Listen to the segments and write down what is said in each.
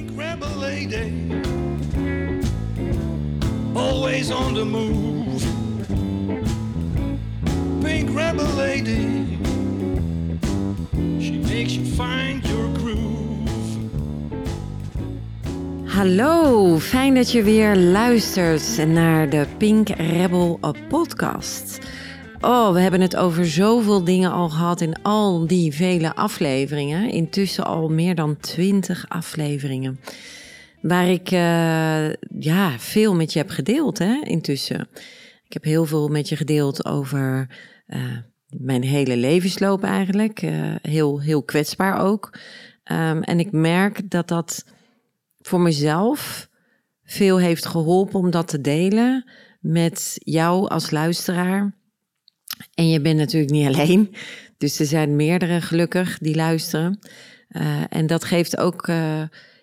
Pink lady, always on the move. Pink rebel lady, she makes you find your groove. Hallo, fijn dat je weer luistert naar de Pink Rebel podcast. Oh, we hebben het over zoveel dingen al gehad in al die vele afleveringen. Intussen al meer dan twintig afleveringen. Waar ik uh, ja, veel met je heb gedeeld hè, intussen. Ik heb heel veel met je gedeeld over uh, mijn hele levensloop eigenlijk. Uh, heel, heel kwetsbaar ook. Um, en ik merk dat dat voor mezelf veel heeft geholpen om dat te delen met jou als luisteraar. En je bent natuurlijk niet alleen. Dus er zijn meerdere gelukkig die luisteren. Uh, en dat geeft ook uh,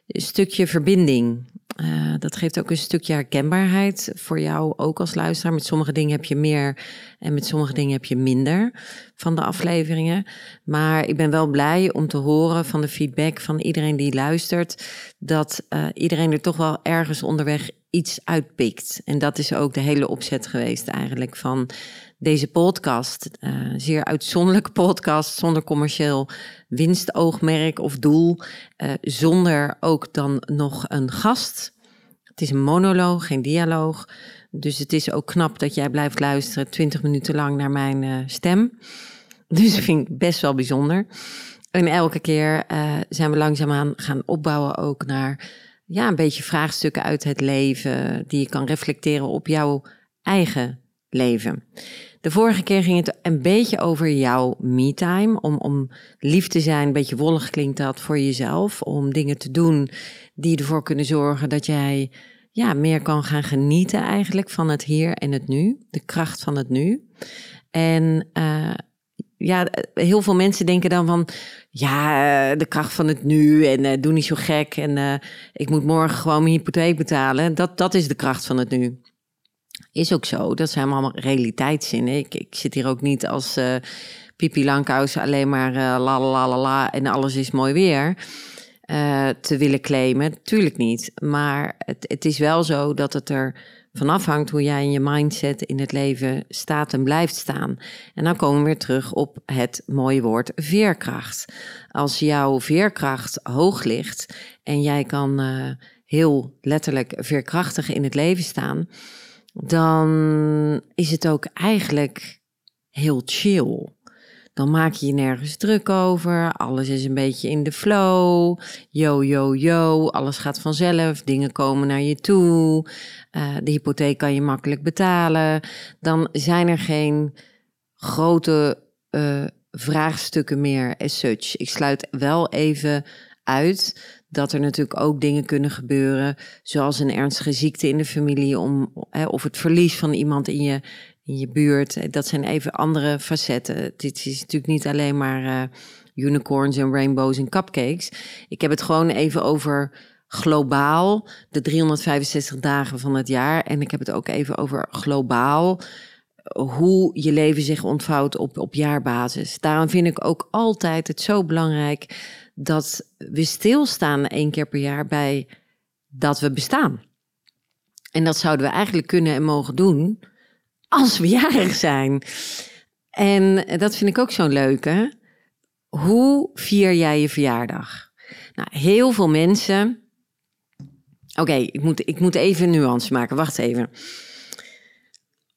een stukje verbinding. Uh, dat geeft ook een stukje herkenbaarheid voor jou ook als luisteraar. Met sommige dingen heb je meer en met sommige dingen heb je minder van de afleveringen. Maar ik ben wel blij om te horen van de feedback van iedereen die luistert, dat iedereen er toch wel ergens onderweg iets uitpikt. En dat is ook de hele opzet geweest eigenlijk van deze podcast. Uh, zeer uitzonderlijke podcast, zonder commercieel winstoogmerk of doel. Uh, zonder ook dan nog een gast. Het is een monoloog, geen dialoog. Dus het is ook knap dat jij blijft luisteren 20 minuten lang naar mijn uh, stem. Dus dat vind ik best wel bijzonder. En elke keer zijn we langzaamaan gaan opbouwen ook naar ja, een beetje vraagstukken uit het leven. Die je kan reflecteren op jouw eigen leven. De vorige keer ging het een beetje over jouw me-time. Om, om lief te zijn, een beetje wollig klinkt dat voor jezelf. Om dingen te doen die ervoor kunnen zorgen dat jij ja, meer kan gaan genieten eigenlijk van het hier en het nu. De kracht van het nu. En uh, ja, heel veel mensen denken dan van, ja, de kracht van het nu en uh, doe niet zo gek en ik moet morgen gewoon mijn hypotheek betalen. Dat, dat is de kracht van het nu. Is ook zo, dat zijn allemaal realiteitszinnen. Ik, ik zit hier ook niet als uh, Pipi Langkous alleen maar uh, la la la la en alles is mooi weer uh, te willen claimen. Tuurlijk niet, maar het, het is wel zo dat het er van afhangt hoe jij in je mindset in het leven staat en blijft staan. En dan komen we weer terug op het mooie woord veerkracht. Als jouw veerkracht hoog ligt en jij kan heel letterlijk veerkrachtig in het leven staan, dan is het ook eigenlijk heel chill. Dan maak je je nergens druk over. Alles is een beetje in de flow. Yo, yo, yo. Alles gaat vanzelf. Dingen komen naar je toe. Uh, de hypotheek kan je makkelijk betalen. Dan zijn er geen grote uh, vraagstukken meer as such. Ik sluit wel even uit dat er natuurlijk ook dingen kunnen gebeuren, zoals een ernstige ziekte in de familie, om, hè, of het verlies van iemand in je, in je buurt. Dat zijn even andere facetten. Dit is natuurlijk niet alleen maar uh, unicorns en rainbows en cupcakes. Ik heb het gewoon even over globaal, de 365 dagen van het jaar. En ik heb het ook even over globaal hoe je leven zich ontvouwt op, op jaarbasis. Daarom vind ik ook altijd het zo belangrijk dat we stilstaan één keer per jaar bij dat we bestaan. En dat zouden we eigenlijk kunnen en mogen doen als we jarig zijn. En dat vind ik ook zo'n leuke. Hoe vier jij je verjaardag? Nou, heel veel mensen. Oké, ik, moet, ik moet even nuance maken. Wacht even.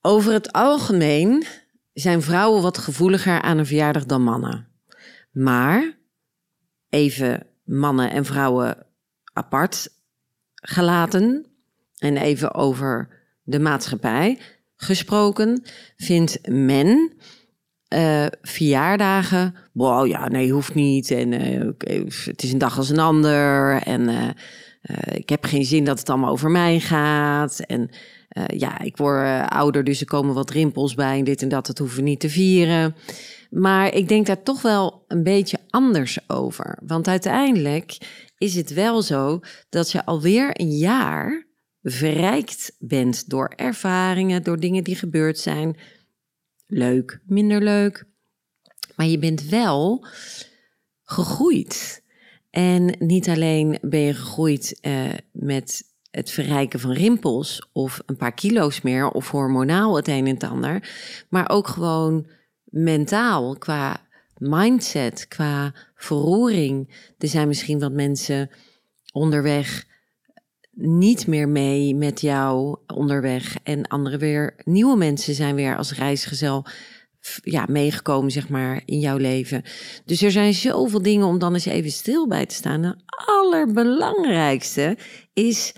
Over het algemeen zijn vrouwen wat gevoeliger aan een verjaardag dan mannen. Maar even mannen en vrouwen apart gelaten en even over de maatschappij gesproken, vindt men uh, verjaardagen, wow, ja, nee, hoeft niet. En uh, het is een dag als een ander. En uh, ik heb geen zin dat het allemaal over mij gaat. En ja, ik word ouder, dus er komen wat rimpels bij. En dit en dat, dat hoeven we niet te vieren. Maar ik denk daar toch wel een beetje anders over. Want uiteindelijk is het wel zo dat je alweer een jaar verrijkt bent door ervaringen, door dingen die gebeurd zijn. Leuk, minder leuk. Maar je bent wel gegroeid. En niet alleen ben je gegroeid uh, met het verrijken van rimpels of een paar kilo's meer of hormonaal het een en het ander, maar ook gewoon mentaal qua mindset, qua verroering. Er zijn misschien wat mensen onderweg niet meer mee met jou onderweg en andere weer nieuwe mensen zijn weer als reisgezel ja, meegekomen, zeg maar, in jouw leven. Dus er zijn zoveel dingen om dan eens even stil bij te staan. Het allerbelangrijkste is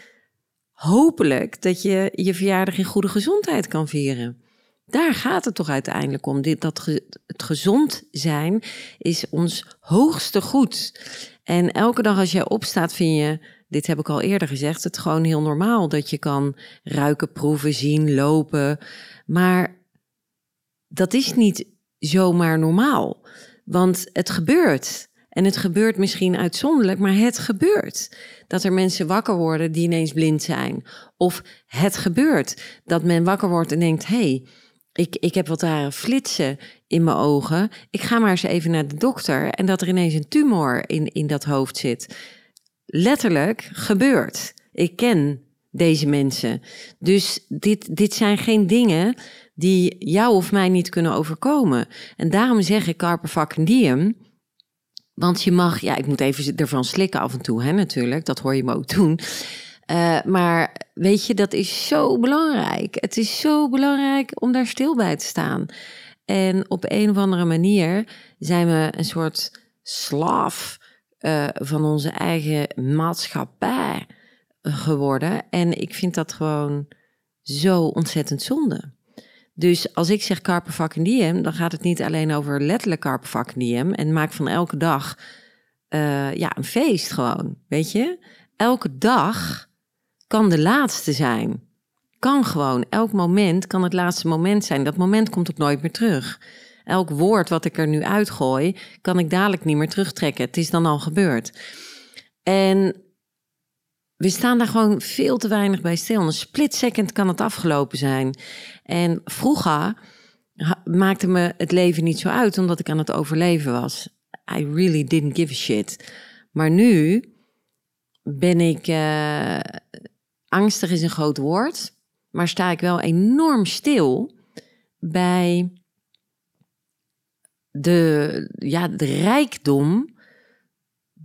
hopelijk dat je je verjaardag in goede gezondheid kan vieren. Daar gaat het toch uiteindelijk om. Dit, dat het gezond zijn is ons hoogste goed. En elke dag als jij opstaat, vind je, dit heb ik al eerder gezegd, het gewoon heel normaal dat je kan ruiken, proeven, zien, lopen. Maar dat is niet zomaar normaal. Want het gebeurt. En het gebeurt misschien uitzonderlijk, maar het gebeurt. Dat er mensen wakker worden die ineens blind zijn. Of het gebeurt dat men wakker wordt en denkt: hé, hey, ik, ik heb wat rare flitsen in mijn ogen. Ik ga maar eens even naar de dokter. En dat er ineens een tumor in, in dat hoofd zit. Letterlijk gebeurt. Ik ken deze mensen. Dus dit, dit zijn geen dingen die jou of mij niet kunnen overkomen. En daarom zeg ik carpe fucking. Want je mag, ja, ik moet even ervan slikken af en toe, hè, natuurlijk. Dat hoor je me ook doen. Uh, maar weet je, dat is zo belangrijk. Het is zo belangrijk om daar stil bij te staan. En op een of andere manier zijn we een soort slaaf uh, van onze eigen maatschappij geworden. En ik vind dat gewoon zo ontzettend zonde. Dus als ik zeg carpe diem, dan gaat het niet alleen over letterlijk carpe diem. En maak van elke dag uh, ja, een feest gewoon, weet je. Elke dag kan de laatste zijn. Kan gewoon. Elk moment kan het laatste moment zijn. Dat moment komt ook nooit meer terug. Elk woord wat ik er nu uitgooi, kan ik dadelijk niet meer terugtrekken. Het is dan al gebeurd. En we staan daar gewoon veel te weinig bij stil. Een split second kan het afgelopen zijn. En vroeger maakte me het leven niet zo uit, omdat ik aan het overleven was. I really didn't give a shit. Maar nu ben ik. Uh, angstig is een groot woord, maar sta ik wel enorm stil bij de, ja, rijkdom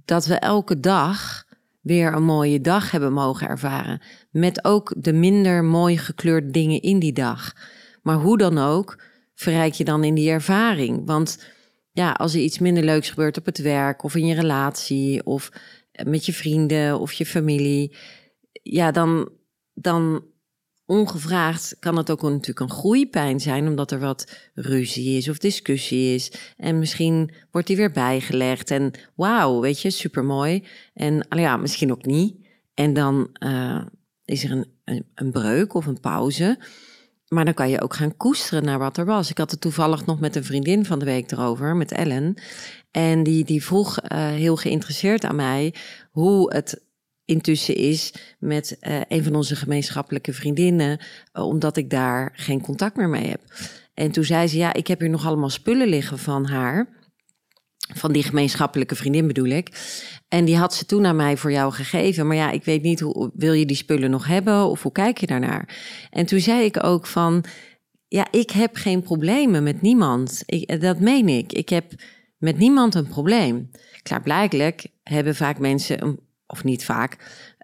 dat we elke dag weer een mooie dag hebben mogen ervaren. Met ook de minder mooi gekleurde dingen in die dag. Maar hoe dan ook, verrijk je dan in die ervaring. Want ja, als er iets minder leuks gebeurt op het werk of in je relatie of met je vrienden of je familie, ja, dan, dan ongevraagd kan het ook natuurlijk een groeipijn zijn, omdat er wat ruzie is of discussie is. En misschien wordt die weer bijgelegd. En wauw, weet je, supermooi. En ja, misschien ook niet. En dan uh, is er een, een, breuk of een pauze. Maar dan kan je ook gaan koesteren naar wat er was. Ik had het toevallig nog met een vriendin van de week erover, met Ellen. En die, die vroeg uh, heel geïnteresseerd aan mij hoe het intussen is met uh, een van onze gemeenschappelijke vriendinnen, uh, omdat ik daar geen contact meer mee heb. En toen zei ze: Ja, ik heb hier nog allemaal spullen liggen van haar. Van die gemeenschappelijke vriendin bedoel ik. En die had ze toen aan mij voor jou gegeven. Maar ja, ik weet niet, hoe, wil je die spullen nog hebben of hoe kijk je daarnaar? En toen zei ik ook van, ja, ik heb geen problemen met niemand. Ik, dat meen ik. Ik heb met niemand een probleem. Klaarblijkelijk hebben vaak mensen een of niet vaak,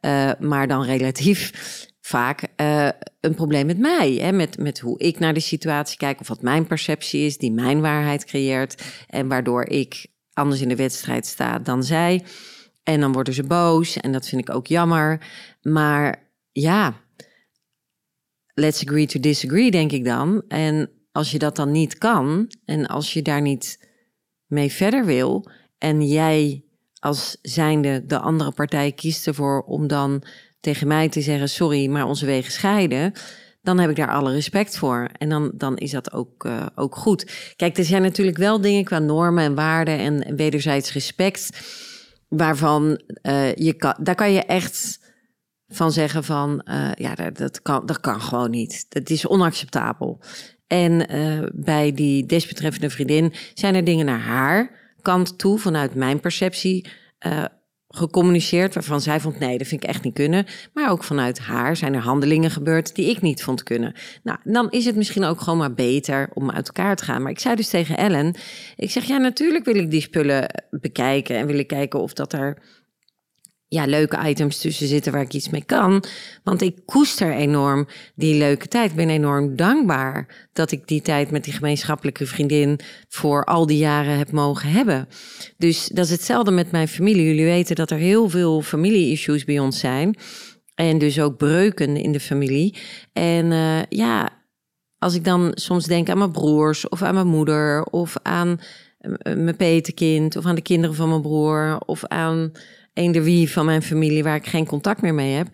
uh, maar dan relatief vaak uh, een probleem met mij. Hè? Met, met hoe ik naar de situatie kijk, of wat mijn perceptie is, die mijn waarheid creëert. En waardoor ik anders in de wedstrijd sta dan zij. En dan worden ze boos en dat vind ik ook jammer. Maar ja, let's agree to disagree, denk ik dan. En als je dat dan niet kan en als je daar niet mee verder wil en jij als zijnde de andere partij kiest ervoor om dan tegen mij te zeggen: sorry, maar onze wegen scheiden. Dan heb ik daar alle respect voor. En dan, dan is dat ook, uh, ook goed. Kijk, er zijn natuurlijk wel dingen qua normen en waarden en wederzijds respect. Waarvan uh, je kan, daar kan je echt van zeggen van uh, ja, dat, dat, kan, dat kan gewoon niet. Dat is onacceptabel. En bij die desbetreffende vriendin zijn er dingen naar haar kant toe, vanuit mijn perceptie, uh, gecommuniceerd waarvan zij vond nee, dat vind ik echt niet kunnen. Maar ook vanuit haar zijn er handelingen gebeurd die ik niet vond kunnen. Nou, dan is het misschien ook gewoon maar beter om uit elkaar te gaan. Maar ik zei dus tegen Ellen, ik zeg ja, natuurlijk wil ik die spullen bekijken en wil ik kijken of dat er ja, leuke items tussen zitten waar ik iets mee kan. Want ik koester enorm die leuke tijd. Ik ben enorm dankbaar dat ik die tijd met die gemeenschappelijke vriendin voor al die jaren heb mogen hebben. Dus dat is hetzelfde met mijn familie. Jullie weten dat er heel veel familie-issues bij ons zijn. En dus ook breuken in de familie. En uh, ja, als ik dan soms denk aan mijn broers of aan mijn moeder of aan uh, mijn petekind of aan de kinderen van mijn broer of aan eender wie van mijn familie waar ik geen contact meer mee heb,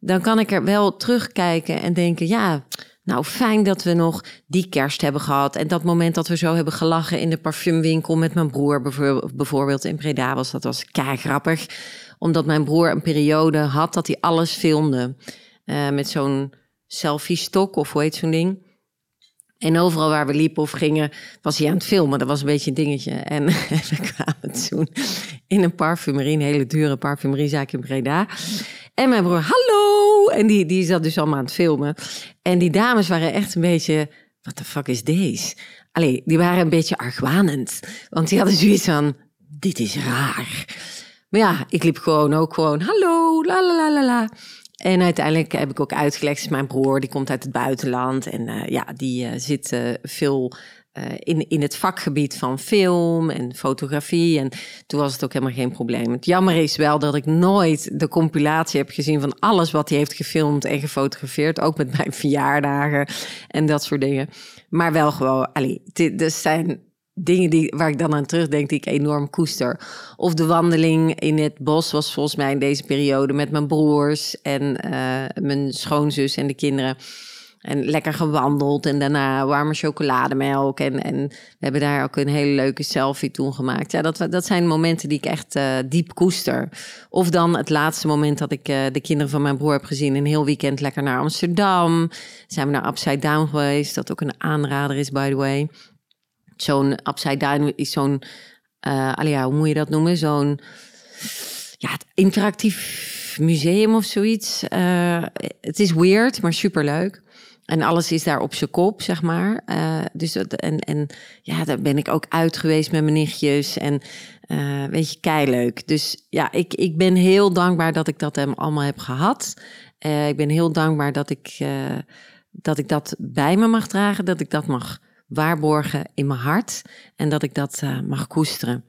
dan kan ik er wel terugkijken en denken, ja, nou fijn dat we nog die kerst hebben gehad en dat moment dat we zo hebben gelachen in de parfumwinkel met mijn broer bijvoorbeeld in Breda was, dat was kei grappig, omdat mijn broer een periode had dat hij alles filmde uh, met zo'n selfie stok of hoe heet zo'n ding. En overal waar we liepen of gingen, was hij aan het filmen. Dat was een beetje een dingetje. En we kwamen toen in een parfumerie, een hele dure parfumeriezaak in Breda. En mijn broer, hallo! En die, die zat dus allemaal aan het filmen. En die dames waren echt een beetje, wat de fuck is deze? Allee, die waren een beetje argwanend. Want die hadden zoiets van, dit is raar. Maar ja, ik liep gewoon ook gewoon, hallo, la la la la la. En uiteindelijk heb ik ook uitgelegd, mijn broer, die komt uit het buitenland. En uh, ja, die uh, zit uh, veel in, in het vakgebied van film en fotografie. En toen was het ook helemaal geen probleem. Het jammer is wel dat ik nooit de compilatie heb gezien van alles wat hij heeft gefilmd en gefotografeerd. Ook met mijn verjaardagen en dat soort dingen. Maar wel gewoon, allee, dit, zijn dingen die, waar ik dan aan terugdenk, die ik enorm koester. Of de wandeling in het bos was volgens mij in deze periode met mijn broers en uh, mijn schoonzus en de kinderen. En lekker gewandeld en daarna warme chocolademelk. En, en we hebben daar ook een hele leuke selfie toen gemaakt. Ja, dat, dat zijn momenten die ik echt uh, diep koester. Of dan het laatste moment dat ik uh, de kinderen van mijn broer heb gezien. Een heel weekend lekker naar Amsterdam. Zijn we naar Upside Down geweest. Dat ook een aanrader is, by the way zo'n upside down is zo'n, uh, hoe moet je dat noemen? Zo'n ja, interactief museum of zoiets. Uh, het is weird, maar superleuk. En alles is daar op zijn kop, zeg maar. Uh, dus dat, en, en ja, daar ben ik ook uit geweest met mijn nichtjes. En weet je, kei leuk. Dus ja, ik, ik ben heel dankbaar dat ik dat hem allemaal heb gehad. Ik ben heel dankbaar dat ik, dat ik dat bij me mag dragen. Dat ik dat mag waarborgen in mijn hart en dat ik dat uh, mag koesteren.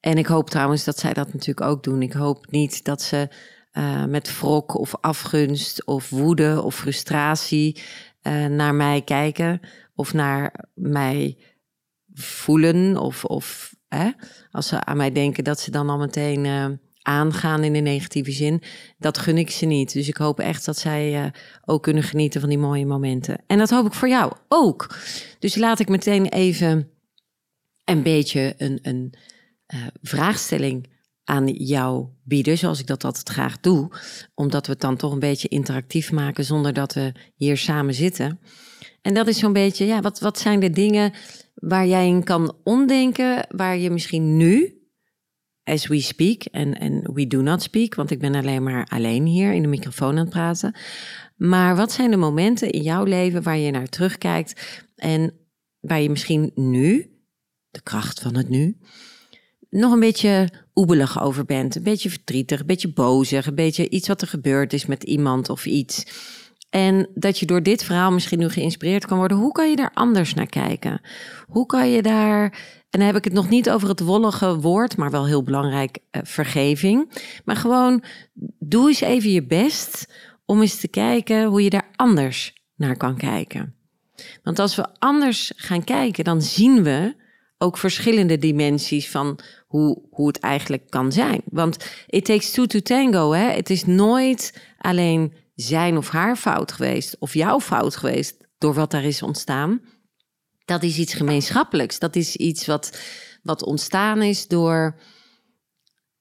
En ik hoop trouwens dat zij dat natuurlijk ook doen. Ik hoop niet dat ze uh, met wrok of afgunst of woede of frustratie uh, naar mij kijken of naar mij voelen of, of als ze aan mij denken dat ze dan al meteen aangaan in de negatieve zin. Dat gun ik ze niet. Dus ik hoop echt dat zij uh, ook kunnen genieten van die mooie momenten. En dat hoop ik voor jou ook. Dus laat ik meteen even een beetje een, een uh, vraagstelling aan jou bieden, zoals ik dat altijd graag doe, omdat we het dan toch een beetje interactief maken zonder dat we hier samen zitten. En dat is zo'n beetje, ja, wat, wat zijn de dingen waar jij in kan omdenken, waar je misschien nu as we speak en, en we do not speak, want ik ben alleen maar alleen hier in de microfoon aan het praten. Maar wat zijn de momenten in jouw leven waar je naar terugkijkt en waar je misschien nu, de kracht van het nu, nog een beetje oebelig over bent, een beetje verdrietig, een beetje bozig, een beetje iets wat er gebeurd is met iemand of iets. En dat je door dit verhaal misschien nu geïnspireerd kan worden. Hoe kan je daar anders naar kijken? Hoe kan je daar, en dan heb ik het nog niet over het wollige woord, maar wel heel belangrijk, uh, vergeving. Maar gewoon, doe eens even je best om eens te kijken hoe je daar anders naar kan kijken. Want als we anders gaan kijken, dan zien we ook verschillende dimensies van hoe, hoe het eigenlijk kan zijn. Want it takes two to tango. Hè? Het is nooit alleen zijn of haar fout geweest, of jouw fout geweest door wat daar is ontstaan. Dat is iets gemeenschappelijks. Dat is iets wat, wat ontstaan is door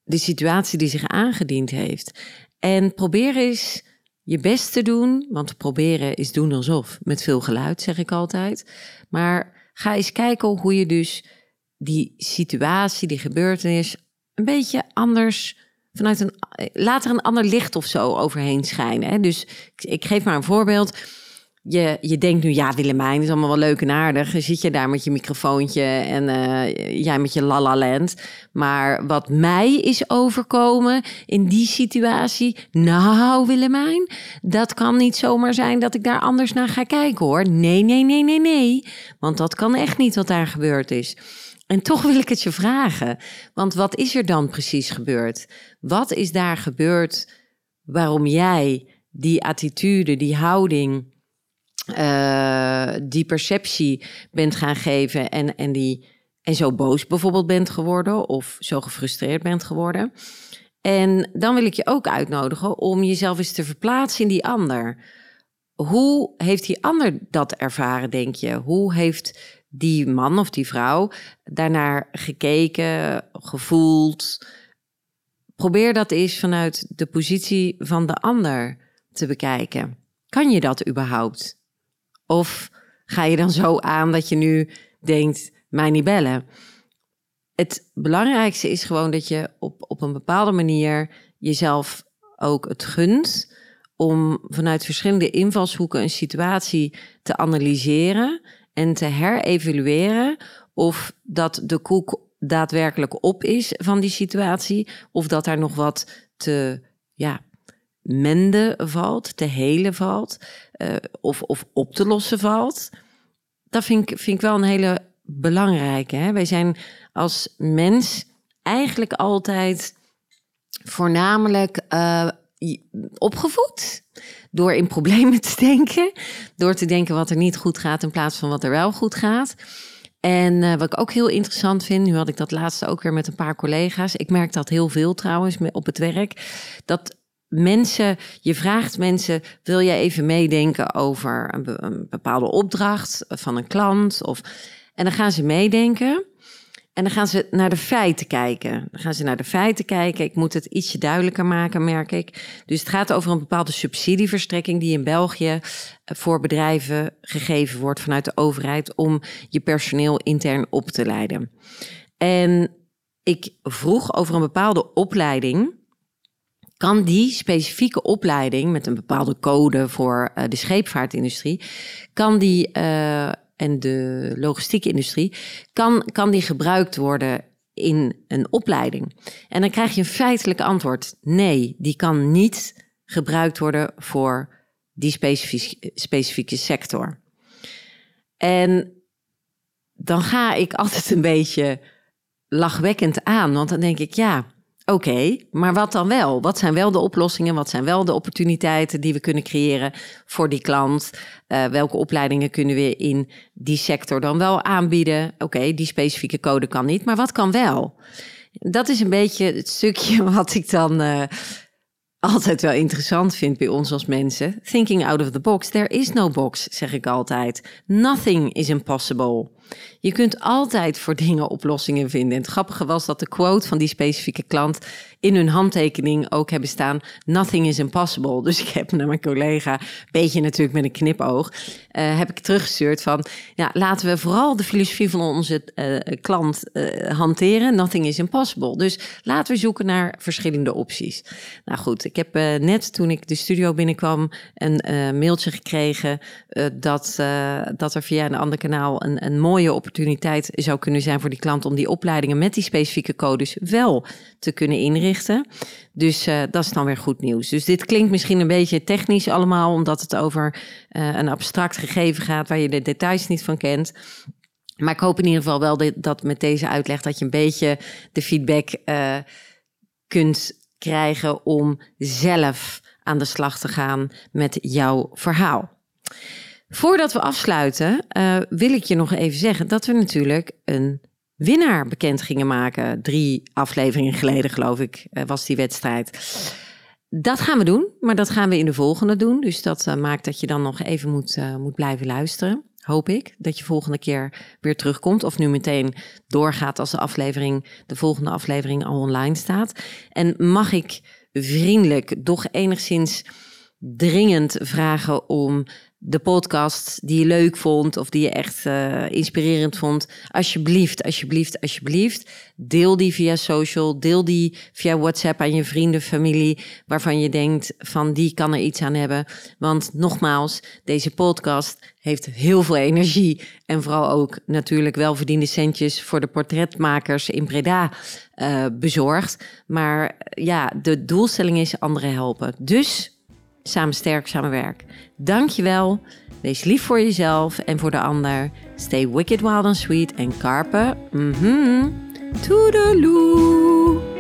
de situatie die zich aangediend heeft. En probeer eens je best te doen, want proberen is doen alsof, met veel geluid zeg ik altijd. Maar ga eens kijken hoe je dus die situatie, die gebeurtenis een beetje anders vanuit een later een ander licht of zo overheen schijnen. Hè? Dus ik geef maar een voorbeeld. Je, je denkt nu, ja, Willemijn is allemaal wel leuk en aardig. Dan zit je daar met je microfoontje en eh, jij met je la land. Maar wat mij is overkomen in die situatie... Nou, Willemijn, dat kan niet zomaar zijn dat ik daar anders naar ga kijken, hoor. Nee, nee, nee, nee, nee. Want dat kan echt niet wat daar gebeurd is. En toch wil ik het je vragen. Want wat is er dan precies gebeurd? Wat is daar gebeurd waarom jij die attitude, die houding, uh, die perceptie bent gaan geven en, en, die, en zo boos bijvoorbeeld bent geworden of zo gefrustreerd bent geworden? En dan wil ik je ook uitnodigen om jezelf eens te verplaatsen in die ander. Hoe heeft die ander dat ervaren, denk je? Hoe heeft die man of die vrouw daarnaar gekeken, gevoeld. Probeer dat eens vanuit de positie van de ander te bekijken. Kan je dat überhaupt? Of ga je dan zo aan dat je nu denkt, mij niet bellen? Het belangrijkste is gewoon dat je op, op een bepaalde manier jezelf ook het gunt om vanuit verschillende invalshoeken een situatie te analyseren en te herevalueren of dat de koek daadwerkelijk op is van die situatie, of dat daar nog wat te ja, menden valt, te helen valt, uh, of, of op te lossen valt. Dat vind ik, vind ik wel een hele belangrijke. Hè? Wij zijn als mens eigenlijk altijd voornamelijk uh, opgevoed door in problemen te denken, door te denken wat er niet goed gaat in plaats van wat er wel goed gaat. En uh, wat ik ook heel interessant vind, nu had ik dat laatste ook weer met een paar collega's. Ik merk dat heel veel trouwens op het werk. Dat mensen, je vraagt mensen, wil jij even meedenken over een, bepaalde opdracht van een klant? Of, en dan gaan ze meedenken. En dan gaan ze naar de feiten kijken. Dan gaan ze naar de feiten kijken. Ik moet het ietsje duidelijker maken, merk ik. Dus het gaat over een bepaalde subsidieverstrekking die in België eh, voor bedrijven gegeven wordt vanuit de overheid om je personeel intern op te leiden. En ik vroeg over een bepaalde opleiding. Kan die specifieke opleiding met een bepaalde code voor uh, de scheepvaartindustrie, kan die uh, en de logistieke industrie, kan, kan die gebruikt worden in een opleiding? En dan krijg je een feitelijk antwoord. Nee, die kan niet gebruikt worden voor die specifieke sector. En dan ga ik altijd een beetje lachwekkend aan, want dan denk ik, ja, Oké, maar wat dan wel? Wat zijn wel de oplossingen? Wat zijn wel de opportuniteiten die we kunnen creëren voor die klant? Uh, welke opleidingen kunnen we in die sector dan wel aanbieden? Oké, die specifieke code kan niet, maar wat kan wel? Dat is een beetje het stukje wat ik dan uh, altijd wel interessant vind bij ons als mensen. Thinking out of the box. There is no box, zeg ik altijd. Nothing is impossible. Je kunt altijd voor dingen oplossingen vinden. En het grappige was dat de quote van die specifieke klant in hun handtekening ook hebben staan: Nothing is impossible. Dus ik heb naar mijn collega, beetje natuurlijk met een knipoog, uh, heb ik teruggestuurd van: ja, laten we vooral de filosofie van onze uh, klant uh, hanteren. Nothing is impossible. Dus laten we zoeken naar verschillende opties. Nou goed, ik heb net toen ik de studio binnenkwam een mailtje gekregen dat, dat er via een ander kanaal een, een mooie opportuniteit zou kunnen zijn voor die klant om die opleidingen met die specifieke codes wel te kunnen inrichten. Dus uh, dat is dan weer goed nieuws. Dus dit klinkt misschien een beetje technisch allemaal, omdat het over uh, een abstract gegeven gaat waar je de details niet van kent. Maar ik hoop in ieder geval wel dat met deze uitleg dat je een beetje de feedback uh, kunt krijgen om zelf aan de slag te gaan met jouw verhaal. Voordat we afsluiten, uh, wil ik je nog even zeggen dat we natuurlijk een winnaar bekend gingen maken. Drie afleveringen geleden, geloof ik, uh, was die wedstrijd. Dat gaan we doen, maar dat gaan we in de volgende doen. Dus dat uh, maakt dat je dan nog even moet, moet blijven luisteren. Hoop ik dat je volgende keer weer terugkomt. Of nu meteen doorgaat als de aflevering, de volgende aflevering al online staat. En mag ik vriendelijk, doch enigszins dringend vragen om de podcast die je leuk vond of die je echt uh, inspirerend vond, alsjeblieft, alsjeblieft, alsjeblieft, deel die via social, deel die via WhatsApp aan je vrienden, familie, waarvan je denkt van die kan er iets aan hebben. Want nogmaals, deze podcast heeft heel veel energie en vooral ook natuurlijk welverdiende centjes voor de portretmakers in Breda uh, bezorgd. Maar ja, de doelstelling is anderen helpen. Dus samen sterk, samen werk. Dankjewel. Wees lief voor jezelf en voor de ander. Stay wicked, wild and sweet. En carpe. Mm Toedeloe.